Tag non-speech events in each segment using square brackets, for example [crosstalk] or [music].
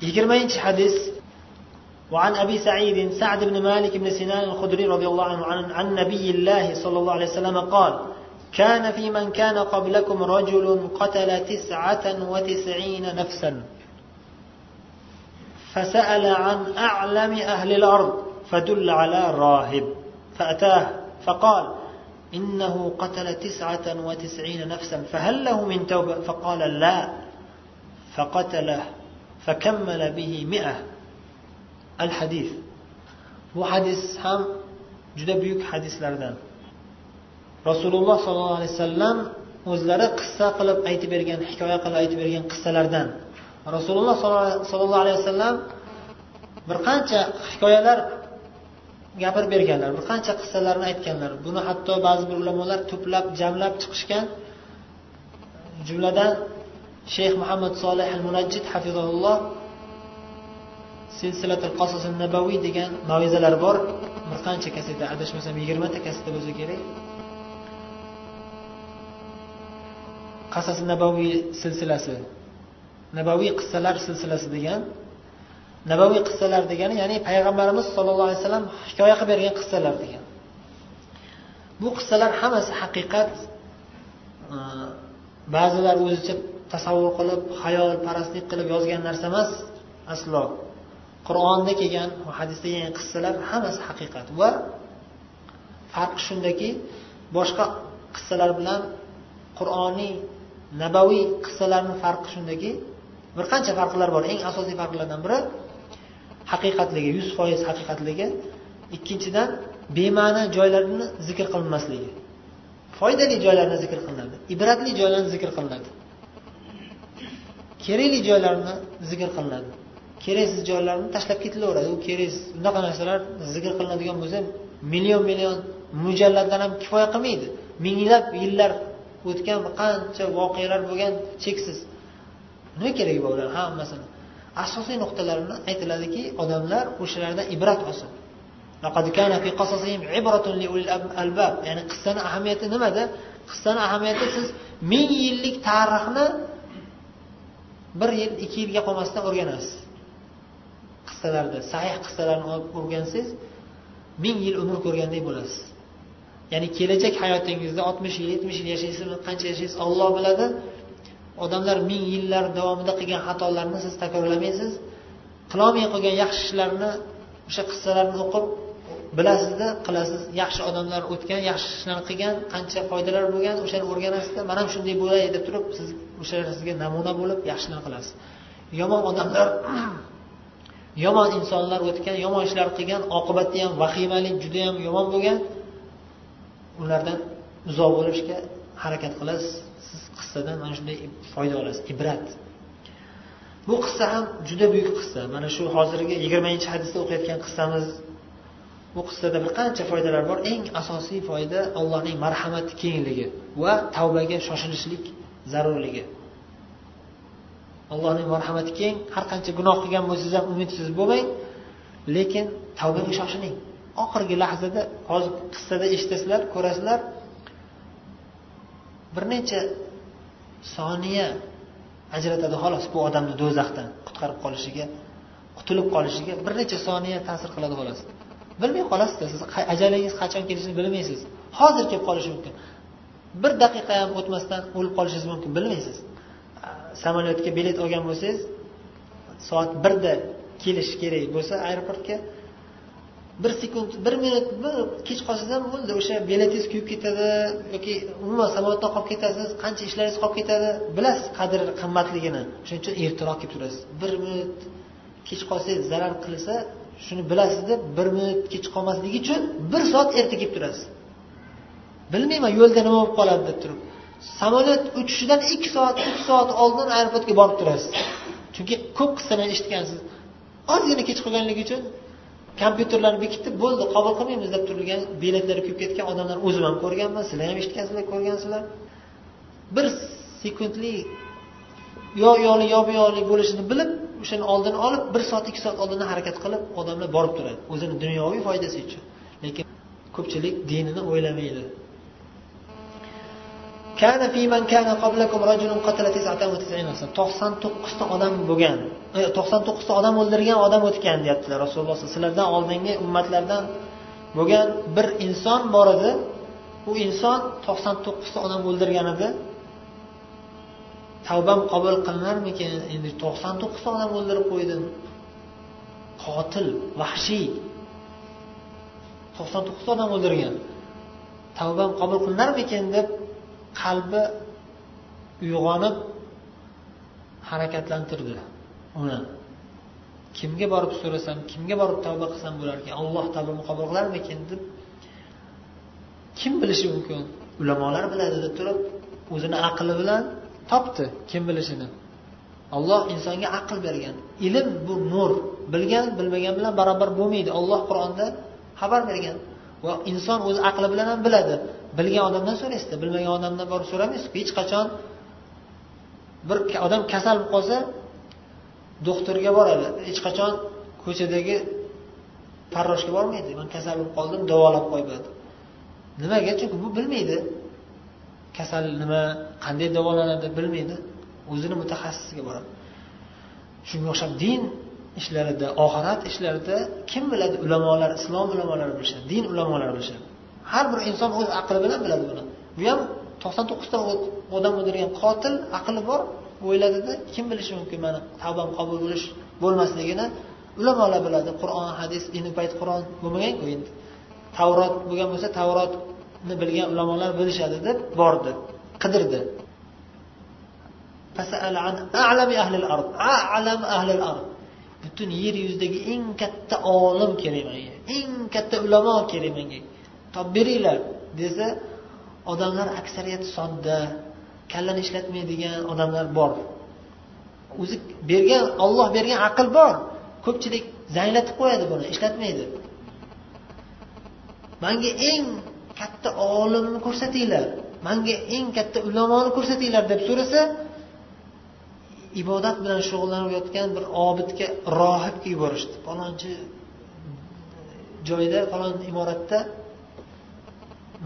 yigirmanchi hadis وعن أبي سعيد سعد بن مالك بن سنان الخدري رضي الله عنه عن, عن نبي الله صلى الله عليه وسلم قال كان في من كان قبلكم رجل قتل تسعة وتسعين نفسا. فسأل عن أعلم أهل الأرض فدل على راهب. فأتاه فقال إنه قتل تسعة وتسعين نفسا فهل له من توبة؟ فقال لا. فقتله. فكمل به مئة الحديث bu hadis ham juda buyuk hadislardan rasululloh sollallohu alayhi vasallam o'zlari qissa qilib aytib bergan hikoya qilib aytib bergan qissalardan rasululloh sollallohu alayhi vasallam bir qancha hikoyalar gapirib berganlar bir qancha qissalarni aytganlar buni hatto ba'zi bir ulamolar to'plab jamlab chiqishgan jumladan shayx muhammad solih al munajjid hafizulloh silsilatul qasos nabaviy degan mavizalar bor. Bir qancha kaseta adashmasam yigirmata kaseta bo'lsa kerak. Qasasi nabaviy silsilasi. Nabaviy qissalar silsilasi degan. Nabaviy qissalar degani ya'ni payg'ambarimiz sollallohu alayhi vasallam hikoya qilib bergan qissalar degan. Bu qissalar hammasi haqiqat ba'zilar o'zicha tasavvur qilib xayolparastlik qilib yozgan narsa emas aslo. Qur'onda kelgan hadisda kelgan qissalar hammasi haqiqat va farqi shundaki boshqa qissalar bilan qur'oniy nabaviy qissalarni farqi shundaki bir qancha farqlar bor. Eng asosiy farqlardan biri haqiqatligi yuz foiz haqiqatligi. Ikkinchidan bema'ni joylarni zikr qilinmasligi. Foydali joylarni zikr qilinadi ibratli joylarni zikr qilinadi. Kerakli joylarni zikr qilinadi. Keraksiz joylarni tashlab ketilaveradi. U keraksiz bunaqa narsalar zikr qilinadigan bo'lsa million million mujalladan ham kifoya qilmaydi. Minglab yillar o'tgan qancha voqealar bo'lgan cheksiz. Nima keragi bor ular? Hammasini asosiy nuqtalarini aytiladiki odamlar o'shalardan ibrat olsin. Ya'ni qissani ahamiyati nimada? Qissani ahamiyati siz ming yillik tarixni bir yil ikki yilga qolmasdan o'rganasiz. Qissalarda sahih qissalarni olib o'rgansangiz ming yil umr ko'rgandek bo'lasiz. Ya'ni kelajak hayotingizda oltmish yil yetmish yil yashaysizmi qancha yashaysiz olloh biladi. Odamlar ming yillar davomida qilgan xatolarni siz takrorlamaysiz. Qilolmay qolgan yaxshi ishlarni o'sha qissalarni o'qib bilasizda qilasiz yaxshi odamlar o'tgan yaxshi ishlarni qilgan qancha foydalar bo'lgan o'shani o'rganasizda man ham shunday bo'lay deb turib siz o'sha sizga namuna bo'lib yaxshilik qilasiz. Yomon odamlar [clears throat] yomon insonlar o'tgan yomon ishlar qilgan oqibati ham vahimali judayam yomon bo'lgan. Ulardan uzoq bo'lishga harakat qilasiz. Siz qissadan mana shunday foyda olasiz ibrat. Bu qissa ham juda buyuk qissa. Mana shu hozirgi yigirmanchi hadisda o'qiyotgan qissamiz. Bu qissada bir qancha foydalar bor. Eng asosiy foyda allohning marhamati kengligi va tavbaga shoshilishlik zarurligi. Allohning marhamati keng har qancha gunoh qilgan bo'lsangiz ham umidsiz bo'lmang lekin tavbaga shoshiling. Oxirgi lahzada hozir qissada eshitasizlar ko'rasizlar. Bir necha soniya ajratadi xolos bu odamni do'zaxdan qutqarib qolishiga qutulib qolishiga bir necha soniya ta'sir qiladi xolos. Bilmay qolasizda siz ajalingiz qachon kelishini bilmaysiz. Hozir kelib qolishi mumkin. Bir daqiqa ham o'tmasdan o'lib qolishingiz mumkin bilmaysiz. Samolyotga bilet olgan bo'lsangiz soat birda kelish kerak bo'lsa aeroportga bir sekund bir minut bir kech qolsangiz ham bo'ldi o'sha biletingiz kuyib ketadi yoki umuman samolyotdan qolib ketasiz qancha ishlaringiz qolib ketadi bilasiz qadr qimmatligini. Shuning uchun ertaroq kelib turasiz. Bir minut kech qolsangiz zarar qilsa shuni bilasizda bir minut kech qolmasligi uchun bir soat erta kelib turasiz. Bilmayman yo'lda nima bo'lib qoladi deb turib. Samolyot uchishidan ikki soat uch soat oldin aeroportga borib turasiz. Chunki ko'p qissalarni eshitgansiz. Ozgina kech qolganligi uchun kompyuterlarni bekitib bo'ldi qabul qilmaymiz deb turilgan biletlari kuyib ketgan odamlar o'zim ham ko'rganman sizlar ham eshitgansizlar ko'rgansizlar. Bir sekundli yo yo'li yo bu yoqli bo'lishini bilib o'shani oldini olib bir soat ikki soat oldindan harakat qilib odamlar borib turadi. O'zini dunyoviy foydasi uchun. Lekin ko'pchilik dinini o'ylamaydi. To'qson to'qqizta odam bo'lgan to'qson to'qqizta odam o'ldirgan odam o'tgan deyaptilar. Rasululloh sizlardan oldingi ummatlardan bo'lgan bir inson bor edi. U inson to'qson to'qqizta odam o'ldirgan edi. Tavbam qabul qilinarmikin? Endi to'qson to'qqizta odam o'ldirib qo'ydim. Qotil vahshiy. to'qson to'qqizta odam o'ldirgan. Tavbam qabul qilinarmikin? deb qalbi uyg'onib harakatlantirdi uni. Kimga borib so'rasam kimga borib tavba qilsam bo'larkan alloh tavbamni qabul qilarmikin deb kim bilishi mumkin? Ulamolar biladi deb turib o'zini aqli bilan topdi kim bilishini. Alloh insonga aql bergan ilm bu nur. Bilgan bilmagan bilan barobar bo'lmaydi. Olloh qur'onda xabar bergan va inson o'zi aqli bilan ham biladi. Bilgan odamdan so'raysizda bilmagan odamdan borib so'ramaysizku. Hech qachon bir odam kasal bo'lib qolsa doktorga boradi hech qachon ko'chadagi farroshga bormaydi. Man kasal bo'lib qoldim davolab qo'yadi nimaga? Chunki bu bilmaydi. Kasal nima qanday davolanadi bilmaydi. O'zini mutaxassisiga boradi. Shunga o'xshab din ishlarida oxirat ishlarida kim biladi? Ulamolar islom ulamolari bilishadi din ulamolari bilishadi. Har bir inson o'z aqli bilan biladi buni. Bu ham to'qson to'qqizta odam o'ldirgan qotil aqli bor o'yladida kim bilishi mumkin mani tavbam qabul bo'lish bo'lmasligini ulamolar biladi. Qur'on hadis endi payt qur'on bo'lmaganku endi. Tavrot bo'lgan bo'lsa tavrotni bilgan ulamolar bilishadi deb bordi qidirdi. Butun yer yuzidagi eng katta olim kerak menga eng katta ulamo kerak menga topib beringlar desa odamlar aksariyati sodda kallani ishlatmaydigan odamlar bor. O'zi bergan olloh bergan aql bor. Ko'pchilik zanglatib qo'yadi buni ishlatmaydi. Manga eng katta olimni ko'rsatinglar manga eng katta ulamoni ko'rsatinglar deb so'rasa ibodat bilan shug'ullanayotgan bir obidga rohibga yuborishdi. Falonchi joyda falon imoratda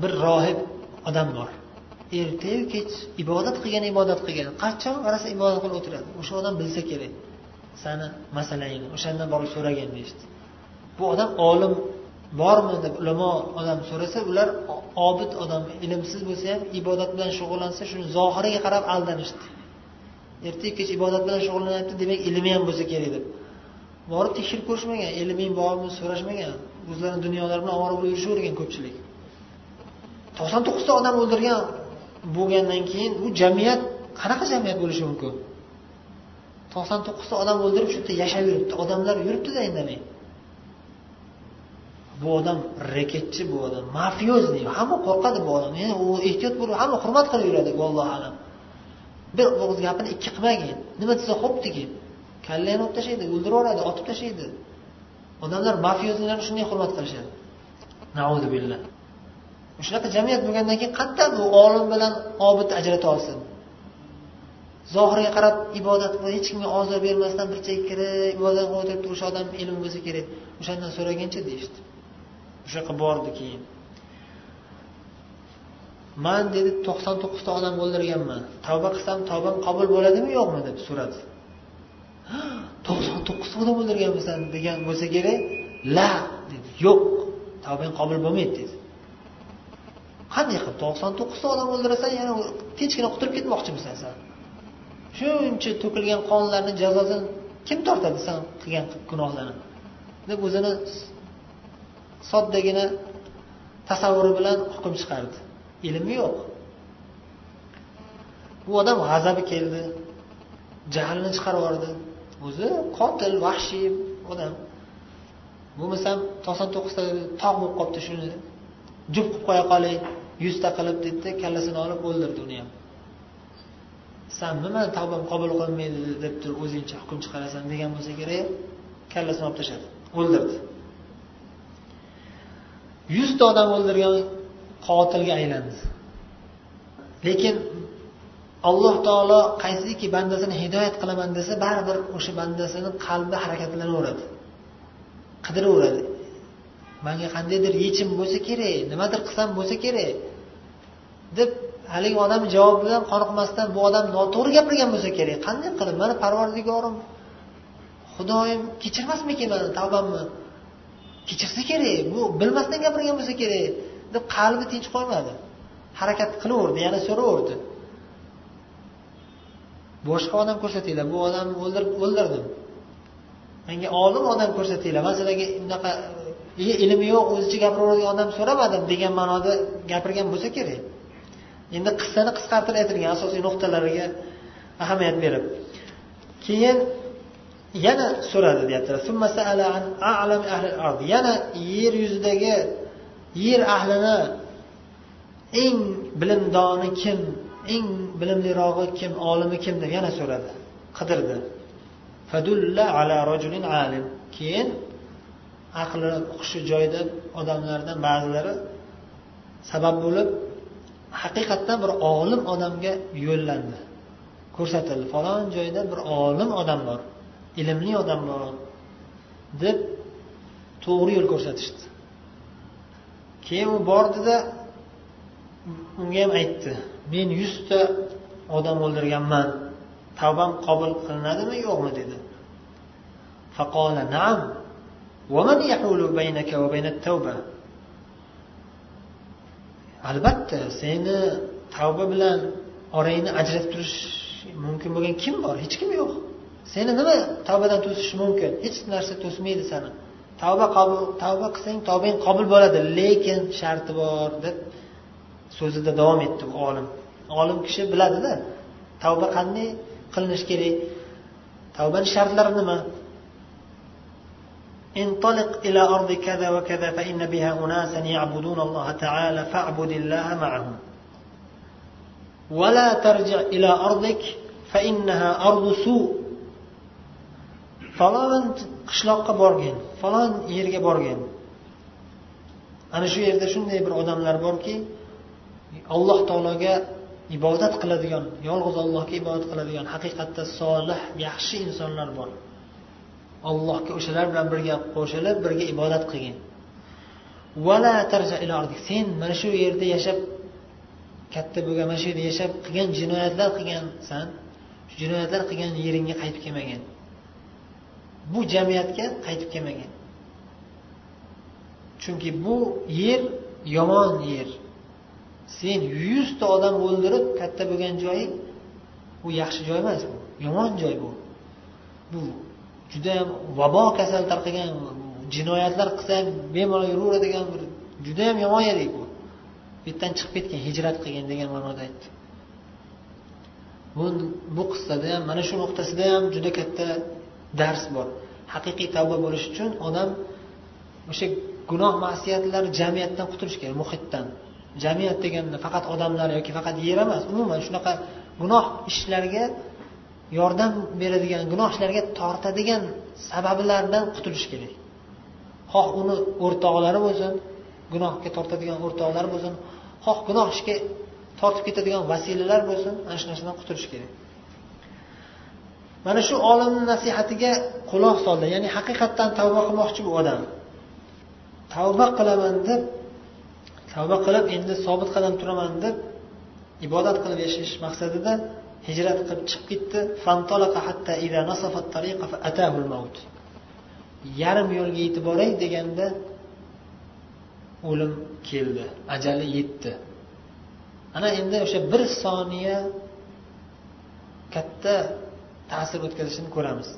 bir rohib odam bor. Ertayu kech ibodat qilgan ibodat qilgan. Qachon qarasa ibodat qilib o'tiradi? O'sha odam bilsa kerak. Sani masalangni o'shandan borib so'ragin deyishdi. Bu odam olim bormi deb ulamo odam so'rasa ular obid odam ilmsiz bo'lsa ham ibodat bilan shug'ullansa shuni zohiriga qarab aldanishdi. Ertayu kech ibodat bilan shug'ullanyapti demak ilmi ham bo'lsa kerak deb. Borib tekshirib ko'rishmagan ilming bormi so'rashmagan o'zlarini dunyolari bilan ovora bo'lib yurishavergan ko'pchilik. To'qson to'qqizta odam o'ldirgan bo'lgandan keyin bu jamiyat qanaqa jamiyat bo'lishi mumkin? To'qson to'qqizta odam o'ldirib shu yerda yashab yuribdi odamlar yuribdida indamay. Bu odam reketchi bu odam mafiozni hamma qo'rqadi bu odam. Yani u ehtiyot bo'lib hamma hurmat qilib yuradi vallohu alam. Bir og'iz gapini ikki qilmagin. Nima desa xo'p keyin kallangni olib tashlaydi o'ldirib yuboradi otib tashlaydi. Odamlar mafioznilarni shunday hurmat qilishadi. Billah. Shunaqa jamiyat bo'lgandan keyin qayerdan bu olim bilan obidni ajrata olsin. Zohiriga qarab ibodat qilib hech kimga ozor bermasdan bir chekkirib ibodat qilib o'tirib turish odam ilmi bo'lsa kerak. O'shandan so'raginchi deyishdi. O'shaqa bordi keyin. Man dedi to'qson to'qqizta odam o'ldirganman. Tavba qilsam tavbam qabul bo'ladimi yo'qmi deb so'radi to'qson to'qqizta odam o'ldirganmisan degan bo'lsa kerak? La dedi. Yo'q. Tavbang qabul bo'lmaydi dedi. Qanday qilib to'qson to'qqizta odam o'ldirasan yana tinchgina qutulib ketmoqchimisan san shuncha to'kilgan qonlarni jazosini kim tortadi san qilgan gunohlarni? Deb o'zini soddagina tasavvuri bilan hukm chiqardi. Ilmi yo'q. Bu odam g'azabi keldi jahlini chiqarib yubordi. O'zi qotil vahshiy odam. Bo'lmasam to'qson to'qqizta tog' bo'lib qolibdi shuni. Jub qilib qo'ya qolay. Yuzta qilib dedida kallasini olib o'ldirdi uni ham. San nima tavbam qabul qilinmaydi deb turib o'zingcha hukm chiqarasan degan bo'lsa kerak kallasini olib tashladi o'ldirdi. Yuzta odam o'ldirgan qotilga aylandi. Lekin alloh taolo qaysiki bandasini hidoyat qilaman desa baribir o'sha bandasini qalbi harakatlanaveradi qidiraveradi. Manga qandaydir yechim bo'lsa kerak nimadir qilsam bo'lsa kerak deb haligi odam javobidan qoniqmasdan bu odam noto'g'ri gapirgan bo'lsa kerak. Qanday qilib? Mani parvardigorim xudoyim kechirmasmikin mani tavbamni? Kechirsa kerak bu bilmasdan gapirgan bo'lsa kerak deb qalbi tinch qo'ymadi harakat qilaverdi yana so'raverdi. Boshqa odam ko'rsatinglar bu odamni o'ldirib o'ldirdim. Menga olim odam ko'rsatinglar man sizlarga unaqa ilmi yo'q o'zicha gapiraveradigan odam so'ramadim degan ma'noda gapirgan bo'lsa kerak. Endi qissani qisqartirib aytilgan asosiy nuqtalariga ahamiyat berib. Keyin yana so'radi deyaptilar. Yana yer yuzidagi yer ahlini eng bilimdoni kim eng bilimlirog'i kim olimi kim deb yana so'radi qidirdi. Keyin aqli hushi joyida odamlardan ba'zilari sabab bo'lib haqiqatdan bir olim odamga yo'llandi. Ko'rsatildi falon joyda bir olim odam bor ilmli odam bor deb to'g'ri yo'l ko'rsatishdi. Keyin u bordida unga ham aytdi men yuzta odam o'ldirganman tavbam qabul qilinadimi yo'qmi? dedi. Albatta seni tavba bilan orangni ajratib turish mumkin bo'lgan kim bor? Hech kim yo'q. Seni nima tavbadan to'sishi mumkin? Hech narsa to'smaydi seni tavba qabul tavba qilsang tavbang qabul bo'ladi lekin sharti bor deb so'zida davom etdi bu olim. Olim kishi biladida tavba qanday qilinishi kerak? Tavbani shartlari nima? انطلق إلى أرض كذا وكذا فإن بها أناسا يعبدون الله تعالى فاعبد الله معهم ولا ترجع إلى أرضك فإنها أرض سوء falon qishloqqa borgin falon yerga borgin ana shu yerda shunday bir odamlar borki alloh taologa ibodat qiladigan yolg'iz allohga ibodat qiladigan haqiqatda solih yaxshi insonlar bor Allohga o'shalar bilan birga qo'shilib birga ibodat qilgin. Sen mana shu yerda yashab katta bo'lgan mana shu yerda yashab qilgan jinoyatlar qilgansan shu jinoyatlar qilgan yeringga qaytib kelmagin. Bu jamiyatga qaytib kelmagan chunki bu yer yomon yer. Sen yuzta odam o'ldirib katta bo'lgan joying bu yaxshi joy emas bu yomon joy bu. Bu judayam vabo kasal tarqagan jinoyatlar qilsa ham bemalol yuraveradigan bir judayam yomon yer bu. Bu yerdan chiqib ketgan hijrat qilgin degan ma'noda aytdi. Bu bu qissada ham mana shu nuqtasida ham juda katta dars bor. Haqiqiy tavba bo'lish uchun odam o'sha gunoh masiyatlar jamiyatdan qutulish kerak muhitdan. Jamiyat deganda faqat odamlar yoki faqat yer emas umuman shunaqa gunoh ishlarga yordam beradigan gunohlarga tortadigan sabablardan qutulish kerak. Xoh uni o'rtoqlari bo'lsin gunohga tortadigan o'rtoqlari bo'lsin xoh gunoh ishga tortib ketadigan vasilalar bo'lsin ana shu narsadan qutulish kerak. Mana shu olimni nasihatiga quloq soldi. Ya'ni haqiqatdan tavba qilmoqchi bu odam. Tavba qilaman deb tavba qilib endi sobit qadam turaman deb ibodat qilib yashash maqsadida hijrat qilib chiqib ketdi. Yarim yo'lga yetib boray deganda o'lim keldi. Ajali yetdi. Ana endi o'sha bir soniya katta ta'sir o'tkazishini ko'ramiz.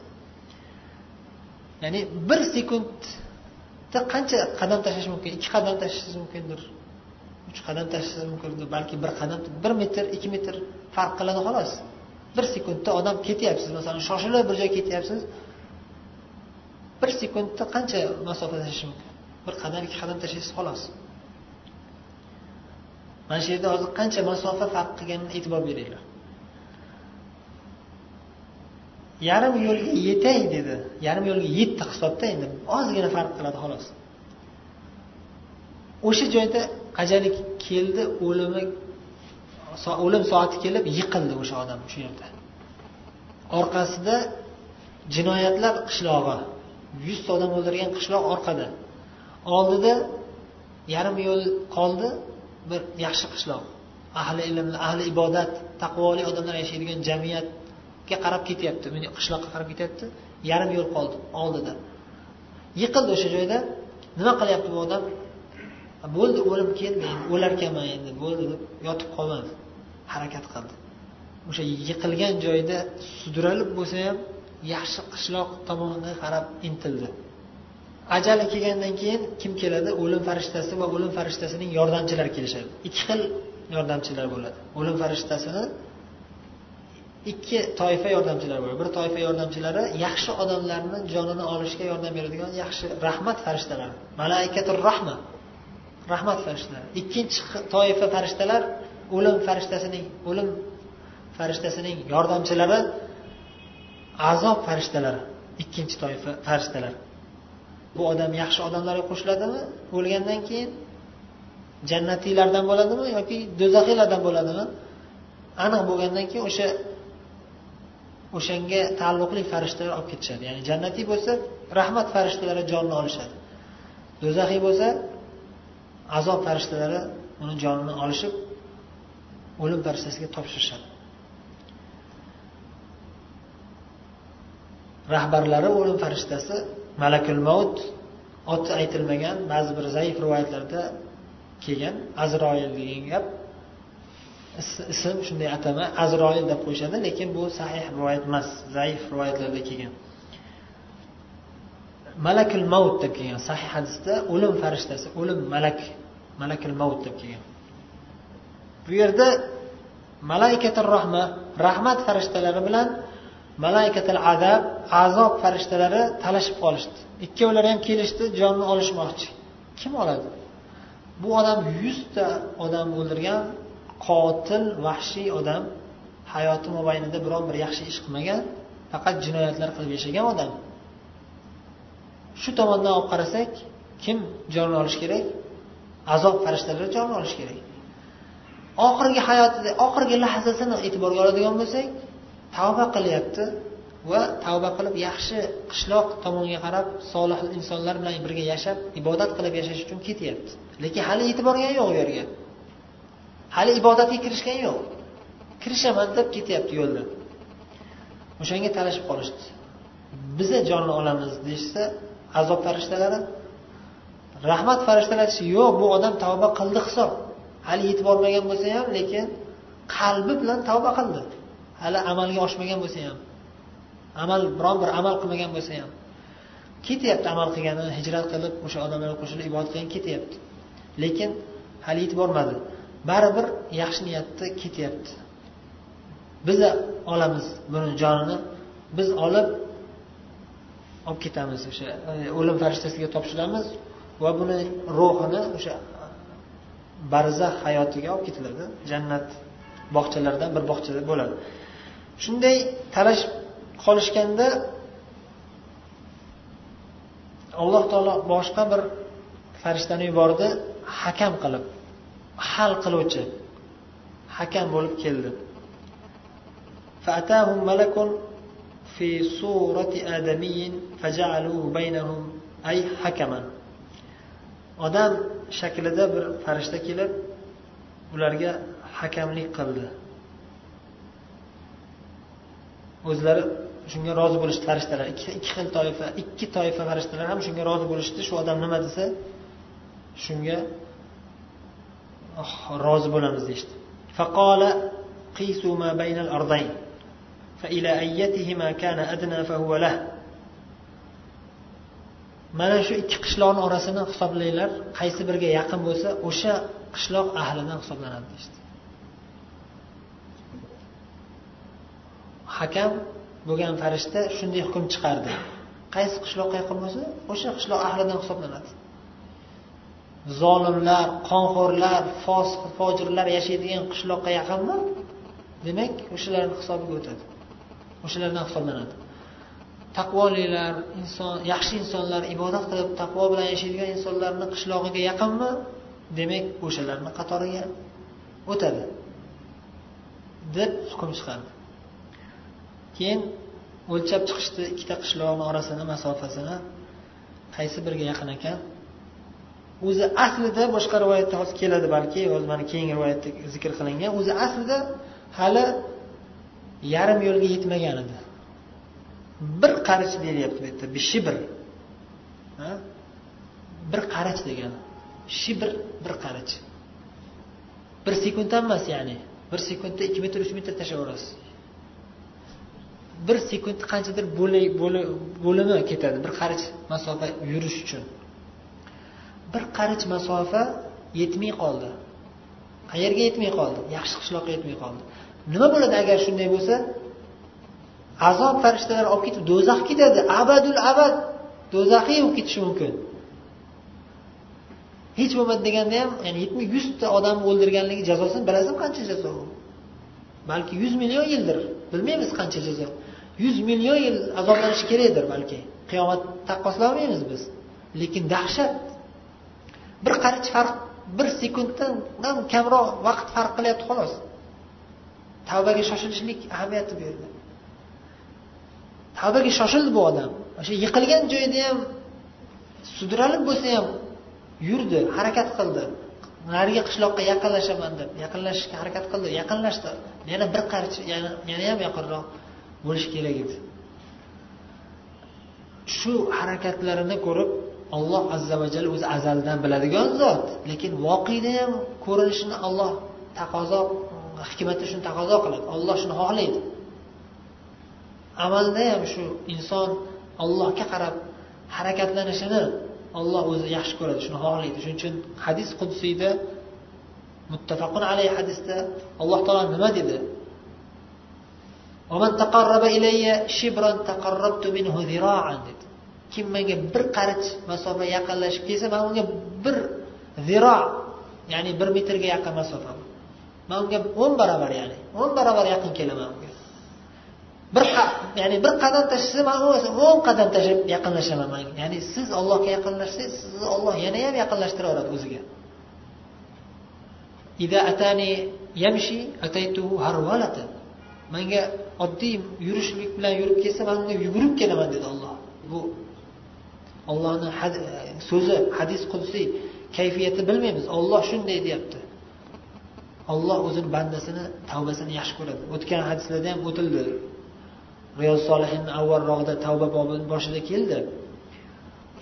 Ya'ni bir sekundda qancha qadam tashlash mumkin ikki qadam tashlashingiz mumkindir? Uch qadam tashlashingiz mumkindir balki bir qadam bir metr ikki metr farq qiladi xolos. Bir sekundda odam ketyapsiz masalan shoshilib bir joyga ketyapsiz bir sekundda qancha masofa tashlash mumkin? Bir qadam ikki qadam tashlaysiz xolos. Mana shu yerda hozir qancha masofa farq qilganini e'tibor beringlar. Yarim yo'lga yetay dedi. Yarim yo'lga yetdi hisobda endi ozgina farq qiladi xolos. O'sha joyda ajali keldi o'limi o'lim soati kelib yiqildi o'sha odam shu yerda. Orqasida jinoyatlar qishlog'i yuzta odam o'ldirgan qishloq orqada. Oldida yarim yo'l qoldi bir yaxshi qishloq. Ahli ilm ahli ibodat taqvoli odamlar yashaydigan jamiyatga qarab ketyapti qishloqqa qarab ketyapti yarim yo'l qoldi oldida. Yiqildi o'sha joyda. Nima qilyapti bu odam? Bo'ldi o'lim keldi o'larkanman endi bo'ldi deb yotib qolmadi. Harakat qildi. O'sha yiqilgan joyda sudralib bo'lsa ham yaxshi qishloq tomonga qarab intildi. Ajali kelgandan keyin kim keladi? O'lim farishtasi va o'lim farishtasining yordamchilari kelishadi. Ikki xil yordamchilar bo'ladi. O'lim farishtasini ikki toifa yordamchilar bo'ladi. Bir toifa yordamchilari yaxshi odamlarni jonini olishga yordam beradigan yaxshi rahmat farishtalari. Malaikatul rahma. Rahmat farishtalari ikkinchi toifa farishtalar o'lim farishtasining o'lim farishtasining yordamchilari azob farishtalari ikkinchi toifa farishtalar. Bu odam yaxshi odamlarga qo'shiladimi? O'lgandan keyin jannatiylardan bo'ladimi yoki do'zaxiylardan bo'ladimi? Aniq bo'lgandan keyin o'sha o'shanga taalluqli farishtalar olib ketishadi. Ya'ni jannatiy bo'lsa rahmat farishtalari jonni olishadi. Do'zaxiy bo'lsa azob farishtalari uni jonini olishib o'lim farishtasiga topshirishadi. Rahbarlari o'lim farishtasi malakul maut oti aytilmagan ba'zi bir zaif rivoyatlarda kelgan azroil degan gap. Ism shunday atama azroil deb qo'yishadi lekin bu sahih rivoyat emas zaif rivoyatlarda kelgan. Malakil maut deb kelgan. Sahih hadisda o'lim farishtasi o'lim malak malakil maut deb kelgan. Bu yerda malaikatul rahma rahmat farishtalari bilan malaikatil adab azob farishtalari talashib qolishdi. Ikkovlari ham kelishdi jonni olishmoqchi. Kim oladi? Bu odam yuzta odam o'ldirgan qotil vahshiy odam. Hayoti mobaynida biron bir yaxshi ish qilmagan faqat jinoyatlar qilib yashagan odam. Shu tomondan olib qarasak kim jonini olishi kerak? Azob farishtalari jonini olishi kerak. Oxirgi hayotida oxirgi lahzasini e'tiborga oladigan bo'lsak tavba qilyapti va tavba qilib yaxshi qishloq tomonga qarab solih insonlar bilan birga yashab ibodat qilib yashash uchun ketyapti. Lekin hali yetib borgani yo'q u yerga. Hali ibodatga kirishgani yo'q. Kirishaman deb ketyapti yo'lda o'shanga talashib qolishdi. Biza jonni olamiz deyishsa azob farishtalari. Rahmat farishtalari yo'q bu odam tavba qildi hisob. Hali yetib bormagan bo'lsa ham lekin qalbi bilan tavba qildi. Hali amalga oshmagan bo'lsa ham amal biron bir amal qilmagan bo'lsa ham. Ketyapti amal qilgani hijrat qilib o'sha odamlarga qo'shilib ibodat qilgan ketyapti. Lekin hali yetib bormadi. Baribir yaxshi niyatda ketyapti. Biz olamiz buni jonini. Biz olib olib ketamiz o'sha e, o'lim farishtasiga topshiramiz va buni ruhini o'sha barzax hayotiga olib ketiladi jannat bog'chalaridan bir bog'chada bo'ladi. Shunday talashib qolishganda alloh taolo boshqa bir farishtani yubordi hakam qilib hal qiluvchi hakam bo'lib keldi. في صورة آدمي فجعلوه بينهم أي حكما odam shaklida bir farishta kelib ularga hakamlik qildi o'zlari shunga rozi bo'lishdi farishtalar ikki xil toifa ikki toifa farishtalar ham shunga rozi bo'lishdi shu odam nima desa shunga oh, rozi bo'lamiz deyishdi فإلى أيتهما كان أدنى فهو له mana shu ikki qishloqni orasini hisoblanglar qaysi biriga yaqin bo'lsa o'sha qishloq ahlidan hisoblanadi deyishdi hakam bo'lgan farishta shunday hukm chiqardi qaysi qishloqqa yaqin bo'lsa o'sha qishloq ahlidan hisoblanadi zolimlar qonxo'rlar fosiq fojirlar yashaydigan qishloqqa yaqinmi demak o'shalarni hisobiga o'tadi o'shalardan hisoblanadi. Taqvolilar inson yaxshi insonlar ibodat qilib taqvo bilan yashaydigan insonlarni qishlog'iga yaqinmi? Demak o'shalarni qatoriga o'tadi. Deb hukm chiqardi. Keyin o'lchab chiqishdi ikkita qishloqni orasini masofasini. Qaysi biriga yaqin ekan? O'zi aslida boshqa rivoyatda hozir keladi balki hozir mana keyingi rivoyatda zikr qilingan o'zi aslida hali yarim yo'lga yetmagan edi. Bir qarich deyilyapti bu yerda shibr. Bir qarich degani shibr bir qarich. Bir sekunddan emas ya'ni. Bir sekundda ikki metr uch metr tashlab yuborasiz. Bir sekund qanchadir bo'limi ketadi bir qarich masofa yurish uchun. Bir qarich masofa yetmay qoldi. Qayerga yetmay qoldi? Yaxshi qishloqqa yetmay qoldi. Nima bo'ladi agar shunday bo'lsa? Azob farishtalari olib ketib do'zax ketadi. Abadul abad. Do'zaxiy bo'lib ketishi mumkin. Hech bo'lmadi deganda ham ya'ni yetmay yuzta odamni o'ldirganligi jazosini bilasizmi qancha jazo? U balki yuz million yildir. Bilmaymiz qancha jazo. Yuz million yil azoblanishi kerakdir balki. Qiyomat taqqoslamaymiz biz. Lekin dahshat. Bir qarich farq bir sekunddan kamroq vaqt farq qilyapti xolos. Tavbaga shoshilishlik ahamiyati bu yerda tavbaga shoshildi bu odam. O'sha yiqilgan joyida ham sudralib bo'lsa ham yurdi harakat qildi. Narigi qishloqqa yaqinlashaman deb yaqinlashishga harakat qildi yaqinlashdi. Yana bir qarich yana ham yaqinroq bo'lishi kerak edi. Shu harakatlarini ko'rib olloh azza va o'zi azaldan biladigan zot lekin voqeda ham ko'rinishini olloh taqozo hikmati shuni taqozo qiladi. Olloh shuni xohlaydi. Amalda ham shu inson ollohga qarab harakatlanishini olloh o'zi yaxshi ko'radi shuni xohlaydi. Shuning uchun hadis qudsiyda muttafaqun alayhi hadisda alloh taolo nima dedi? Dedi. Kim menga bir qarich masofa yaqinlashib kelsa man unga bir ziro ya'ni bir metrga yaqin masofa man unga o'n barobar ya'ni o'n barobar yaqin kelaman unga. Bir ya'ni bir qadam tashlasa man o'n qadam tashlab yaqinlashaman manga. Ya'ni siz ollohga yaqinlashsangiz sizni olloh yana ham yaqinlashtiraveradi o'ziga. Atani manga oddiy yurishlik bilan yurib kelsa man unga yugurib kelaman dedi olloh bu ollohni so'zi hadis qudsiy kayfiyati bilmaymiz. Olloh shunday deyapti. Olloh o'zini bandasini tavbasini yaxshi ko'radi. O'tgan hadislarda ham o'tildi. Riyoz solihinni avvalrog'ida tavba bobi boshida keldi.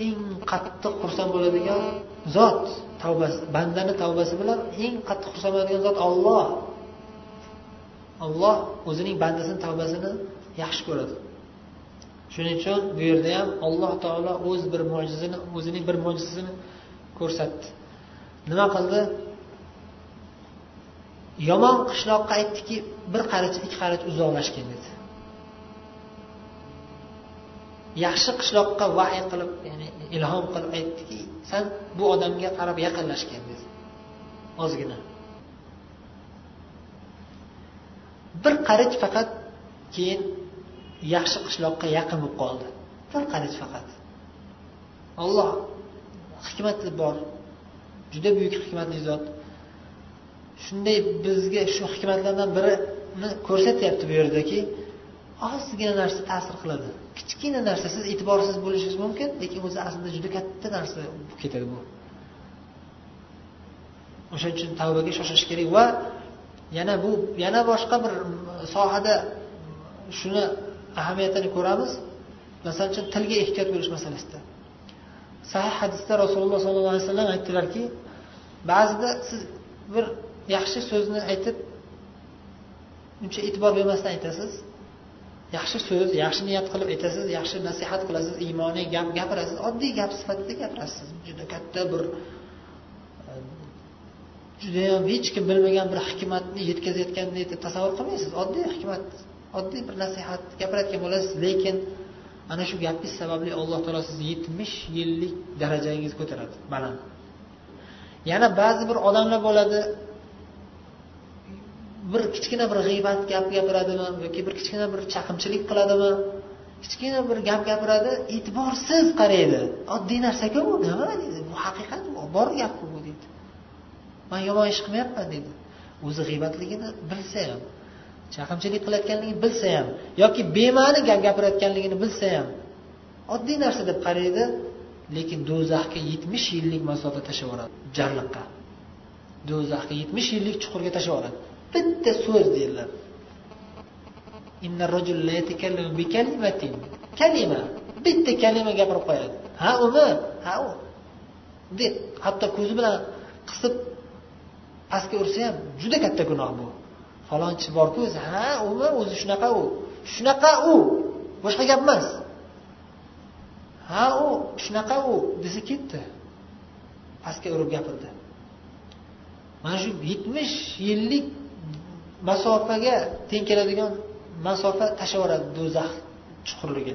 Eng qattiq xursand bo'ladigan zot tavbasi bandani tavbasi bilan eng qattiq xursand bo'ladigan zot olloh olloh o'zining bandasini tavbasini yaxshi ko'radi. Shuning uchun bu yerda ham alloh taolo o'z bir mo'jizini o'zining bir mo'jizasini ko'rsatdi. Nima qildi? Yomon qishloqqa aytdiki bir qarich ikki qarich uzoqlashgin dedi. Yaxshi qishloqqa vahiy qilib ya'ni ilhom qilib aytdiki san bu odamga qarab yaqinlashgin dedi. Ozgina. Bir qarich faqat keyin yaxshi qishloqqa yaqin bo'lib qoldi. Bir qarich faqat. Olloh hikmati bor. Juda buyuk hikmatli zot. Shunday bizga shu hikmatlardan birini ko'rsatyapti bu yerdaki ozgina narsa ta'sir qiladi. Kichkina narsa siz e'tiborsiz bo'lishingiz mumkin lekin o'zi aslida juda katta narsa bo'lib ketadi bu. O'shaning uchun tavbaga shoshilish kerak va yana bu yana boshqa bir sohada shuni ahamiyatini ko'ramiz. Masalan uchun tilga ehtiyot bo'lish masalasida. Sahih hadisda rasululloh sollallohu alayhi vasallam aytdilarki ba'zida siz bir yaxshi so'zni aytib uncha e'tibor bermasdan aytasiz. Yaxshi so'z yaxshi niyat qilib aytasiz yaxshi nasihat qilasiz iymoniy gap gapirasiz oddiy gap sifatida gapirasiz. Juda katta bir e, judayam hech kim bilmagan bir hikmatni yetkazayotgandek deb tasavvur qilmaysiz. Oddiy hikmat oddiy bir nasihat gapirayotgan bo'lasiz. Lekin ana shu gapingiz sababli alloh taolo sizni yetmish yillik darajangizni ko'taradi baland. Yana ba'zi bir odamlar bo'ladi bir kichkina bir g'iybat gap gapiradimi? Yoki bir kichkina bir chaqimchilik qiladimi? Kichkina bir gap gapiradi e'tiborsiz qaraydi. Oddiy narsaku bu nima deydi? Bu haqiqat bor gap bu deydi. Man yomon ish qilmayapman deydi. O'zi g'iybatligini bilsa ham chaqimchilik qilayotganligini bilsa ham yoki bema'ni gap gapirayotganligini bilsa ham oddiy narsa deb qaraydi lekin do'zaxga yetmish yillik masofa tashlab yuboradi jarliqqa do'zaxga yetmish yillik chuqurga tashlab yuboradi bitta so'z deyiladi kalima bitta kalima gapirib qo'yadi. Ha umi ha u. Deb hatto ko'zi bilan qisib pastga ursa ham juda katta gunoh bu. Falonchi borku o'zi ha umi o'zi shunaqa u. Shunaqa u. Boshqa gap emas. Ha u shunaqa u. Desa ketdi. Pastga urib gapirdi. Mana shu yetmish yillik masofaga teng keladigan masofa tashlab yuboradi do'zax chuqurligi.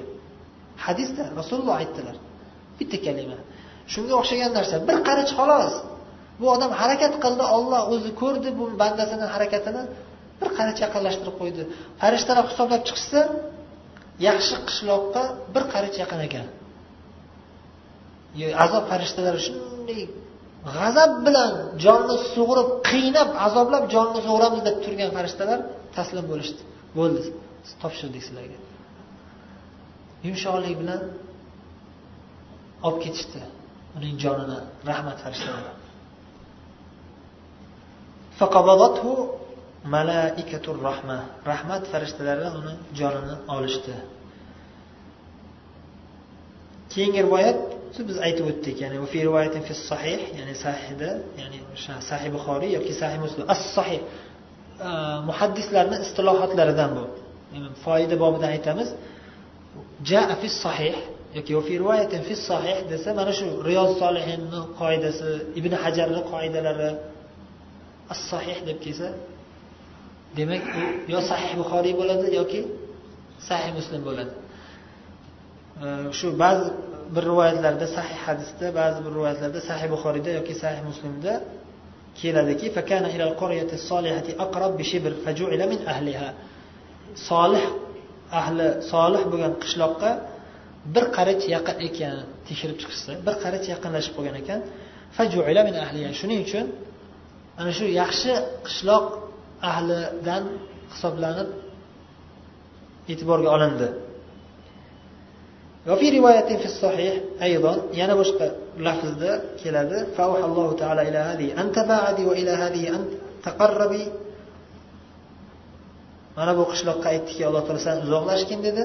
Hadisda rasululloh aytdilar. Bitta kalima. Shunga o'xshagan narsa bir qarich xolos. Bu odam harakat qildi olloh o'zi ko'rdi bu bandasini harakatini bir qarich yaqinlashtirib qo'ydi. Farishtalar hisoblab chiqishsa yaxshi qishloqqa bir qarich yaqin ekan. Azob farishtalari shunday g'azab bilan jonni sug'urib qiynab azoblab jonni sug'uramiz deb turgan farishtalar taslim bo'lishdi. Bo'ldi. Topshirdik sizlarga. Yumshoqlik bilan olib ketishdi uning jonini rahmat farishtalari malaikatur rahma. Rahmat farishtalari uni jonini olishdi. Keyingi rivoyat biz aytib o'tdik ya'ni fi rivoyatin fi sahih ya'ni sahihda ya'ni sahih buxoriy yoki sahih muslim. As sahih muhaddislarni istilohotlaridan bu. Foyda bobidan aytamiz. Jaa fi sahih yoki fi rivoyatin fi sahih desa mana shu riyoz solihinni qoidasi ibn hajarni qoidalari as sahih deb kelsa demak u yo sahih buxoriy bo'ladi yoki sahih muslim bo'ladi. Shu ba'zi bir rivoyatlarda sahih hadisda ba'zi bir rivoyatlarda sahih buxoriyda yoki sahih muslimda keladiki solih ahli solih bo'lgan qishloqqa bir qarich yaqin ekan tekshirib chiqishsa bir qarich yaqinlashib qolgan ekan shuning uchun ana shu yaxshi qishloq ahlidan hisoblanib e'tiborga olindi. وفي رواية في الصحيح أيضا يعني boshqa lafzda keladi فأوحى الله تعالى إلى هذه أن تباعدي وإلى هذه أن تقربي mana bu qishloqqa aytdiki alloh taolo san uzoqlashgin dedi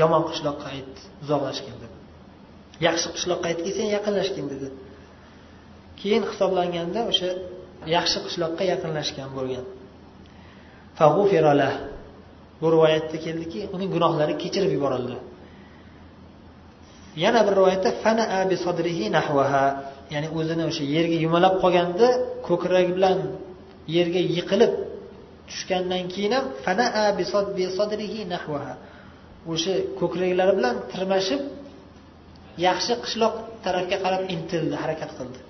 yomon qishloqqa aytdi uzoqlashgin dedi yaxshi qishloqqa aytdiki sen yaqinlashgin dedi keyin hisoblanganda o'sha yaxshi qishloqqa yaqinlashgan bo'lgan bu rivoyatda keldiki uning gunohlari kechirib yuborildi yana bir rivoyatda ya'ni o'zini o'sha yerga yumalab qolganda ko'kragi bilan yerga yiqilib tushgandan keyin ham o'sha ko'kraklari bilan tirmashib yaxshi qishloq tarafga qarab intildi harakat qildi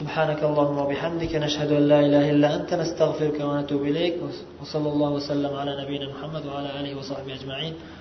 سبحانك اللهم وبحمدك نشهد أن لا إله إلا أنت نستغفرك ونتوب إليك وصلى الله وسلم على نبينا محمد وعلى آله وصحبه أجمعين